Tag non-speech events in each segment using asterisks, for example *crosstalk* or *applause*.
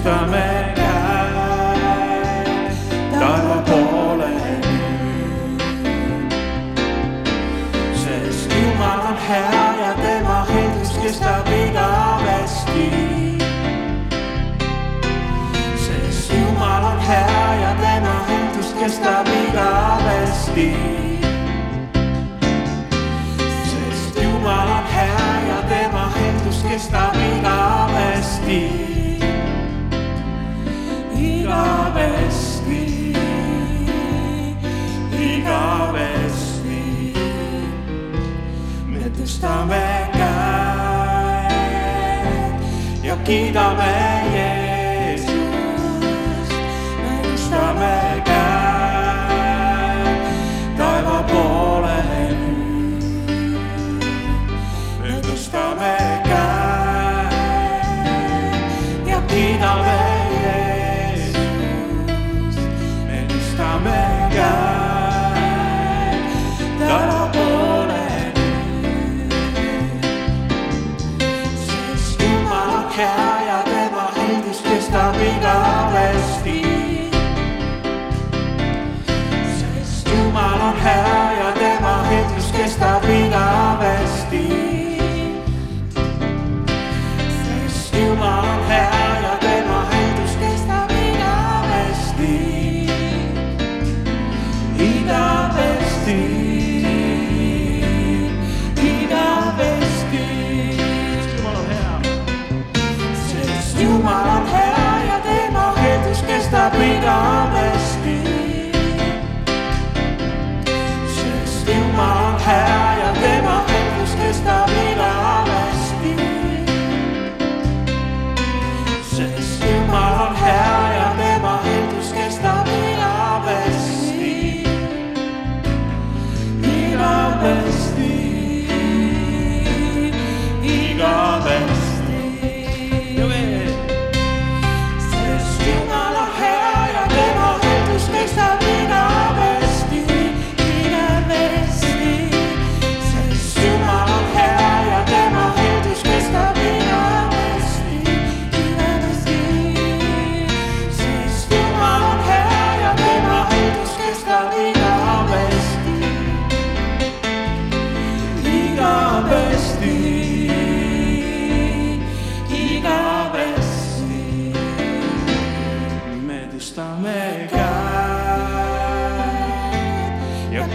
püstame käed taevapoole nüüd. sest Jumal on hea ja tema heldus kestab igavesti. sest Jumal on hea ja tema heldus kestab igavesti Hidame.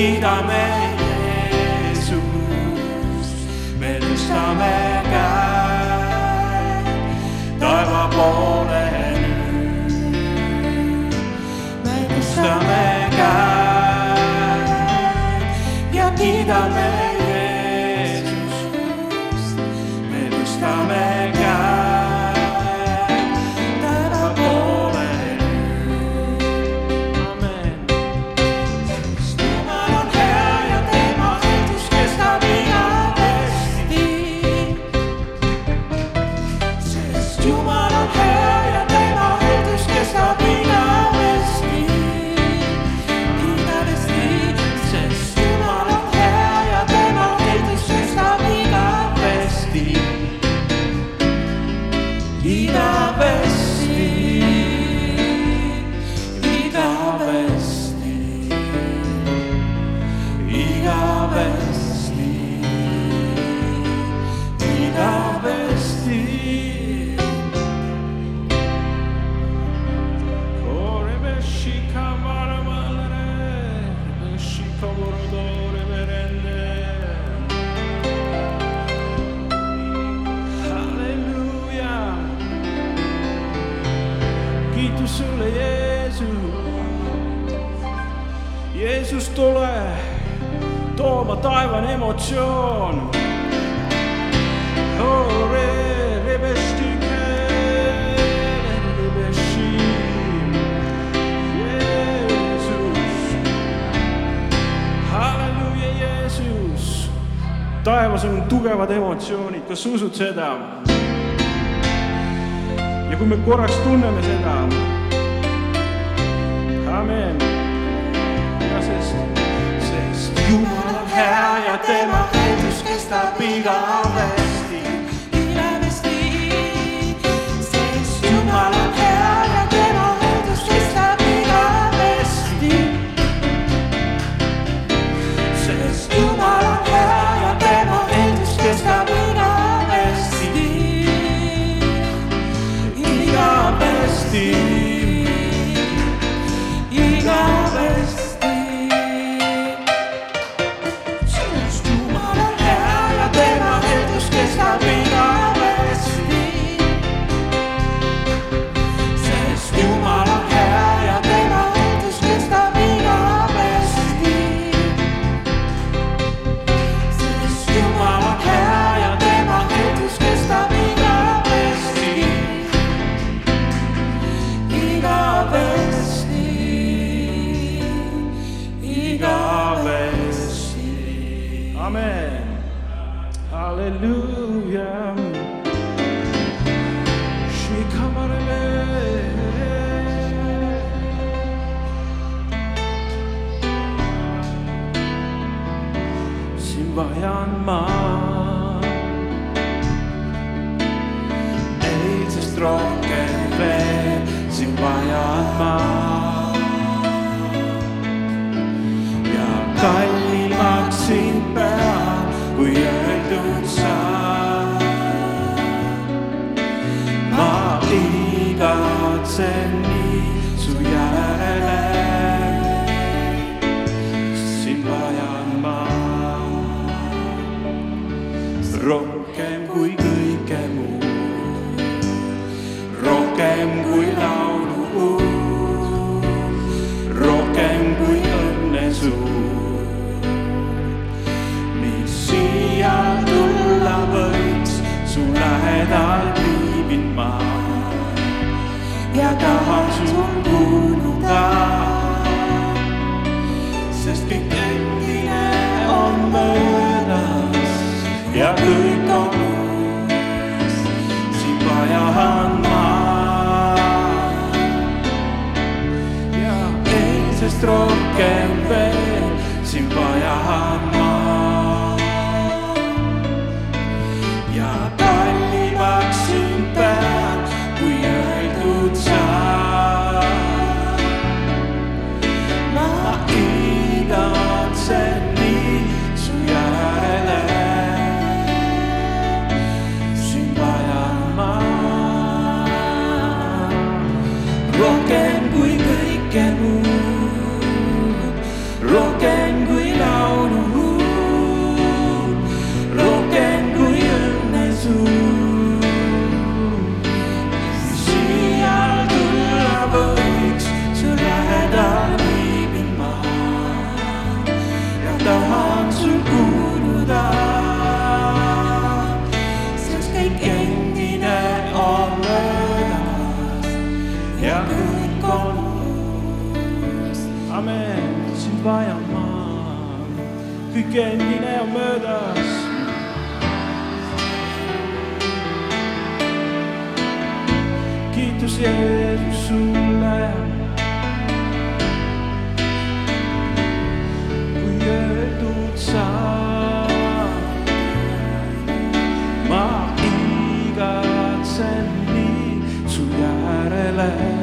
kiidame Jeesust, me tõstame käed taeva poole nüüd. me tõstame käed ja kiidame Jeesus, tule tooma taevane emotsioon. taevas on tugevad emotsioonid, kas sa usud seda? ja kui me korraks tunneme seda, amen Julen her, jeg dæmmer af, du skal stabil og vastig 你。tükendine on möödas. kiitus Jeesus sulle. kui öeldud saab, ma igatsen nii su järele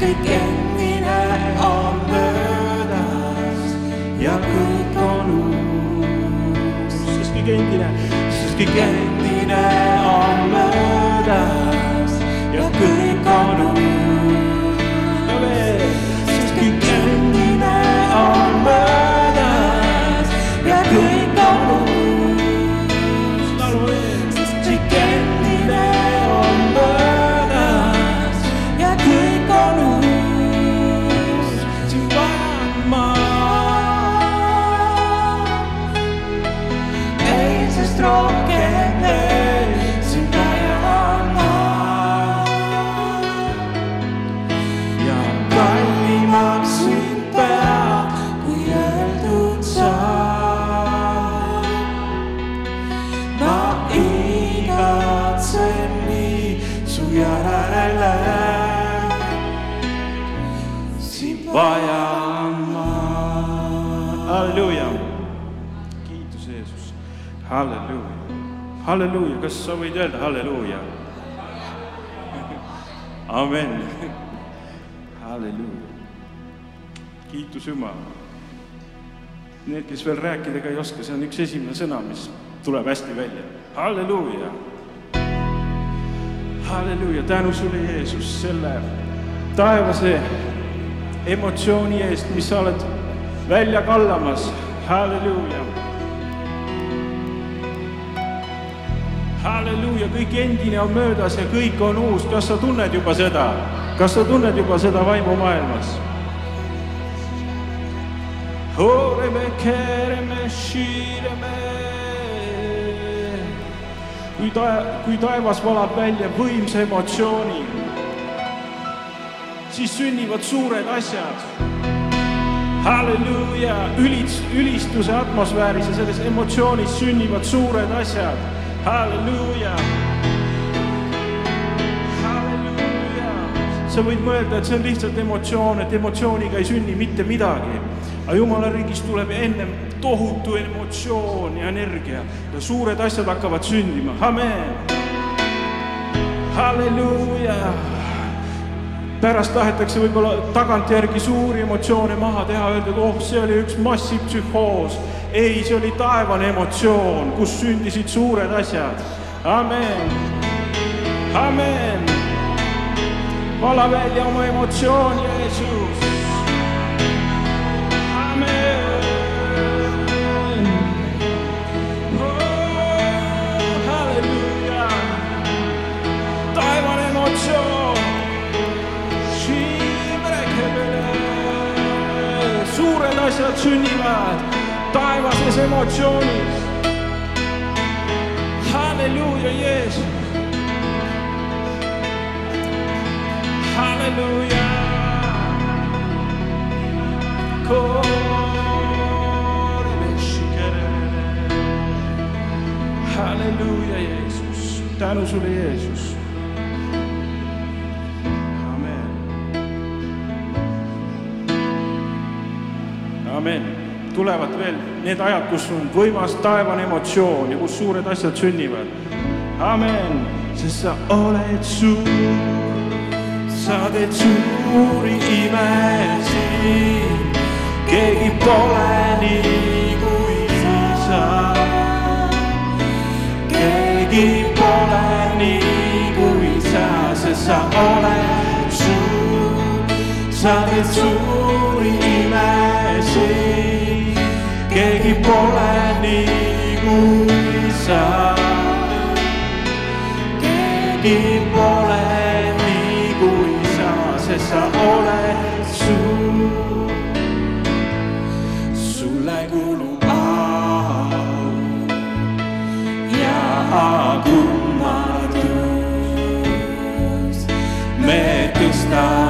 kõik endine on möödas ja kõik on uus, sest kõik endine, sest kõik endine halleluuja. kiitus Jeesus, halleluuja, halleluuja, kas sa võid öelda halleluuja? *laughs* amen, *laughs* halleluuja, kiitus Jumal. Need, kes veel rääkida ka ei oska, see on üks esimene sõna, mis tuleb hästi välja, halleluuja. halleluuja, tänu sulle, Jeesus, selle taevase emotsiooni eest, mis sa oled välja kallamas, halleluuja halleluuja, kõik endine on möödas ja kõik on uus. kas sa tunned juba seda, kas sa tunned juba seda vaimumaailmas? kui tae-, kui taevas valab välja võimsa emotsiooni, siis sünnivad suured asjad. Halleluuja, ülits-, ülistuse atmosfääris ja selles emotsioonis sünnivad suured asjad halleluuja. halleluuja. sa võid mõelda, et see on lihtsalt emotsioon, et emotsiooniga ei sünni mitte midagi. aga jumala riigis tuleb ennem tohutu emotsioon ja energia ja suured asjad hakkavad sündima, amen. halleluuja pärast tahetakse võib-olla tagantjärgi suuri emotsioone maha teha, öelda, et oh, see oli üks massipsühhoos ei, see oli taevane emotsioon, kus sündisid suured asjad. amen, amen. vala välja oma emotsioon, Jeesus. Asjad sünnivad taevases emotsioonis. halleluuja, Jeesus. halleluuja. halleluuja, Jeesus, tänu sulle, Jeesus. Tulevad veel need ajad, kus on võimas taevane emotsioon ja kus suured asjad sünnivad. amen, sest sa oled suur, sa teed suuri imesid, keegi pole nii kui sa. keegi pole nii kui sa, sest sa oled suur, sa teed suuri nii kui sa. keegi pole nii kui sa, sest sa oled suur. sulle kuulub au ja kummardus. me tõstame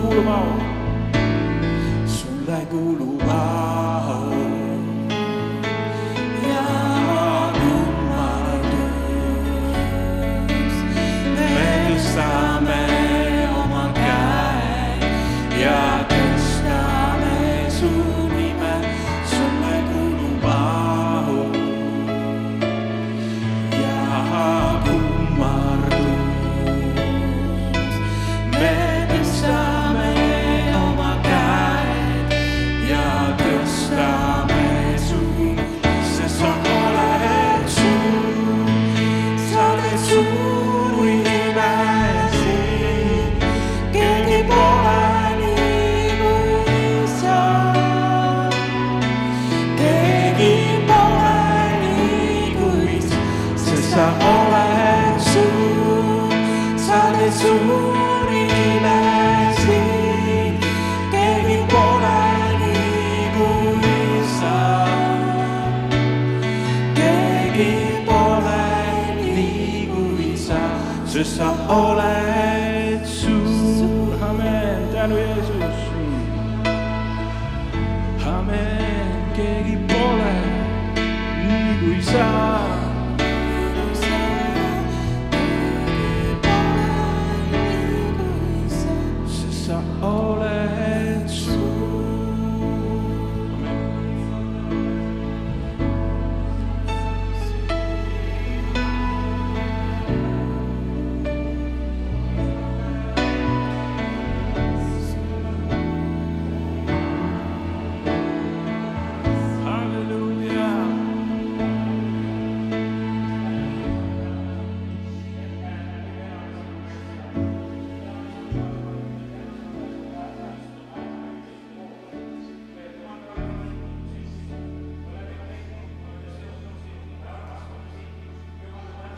suur, sulle kuulub au, sulle kuulub au. Sest sa oled suur. amen, tänu Jeesus. amen, keegi pole nii kui sa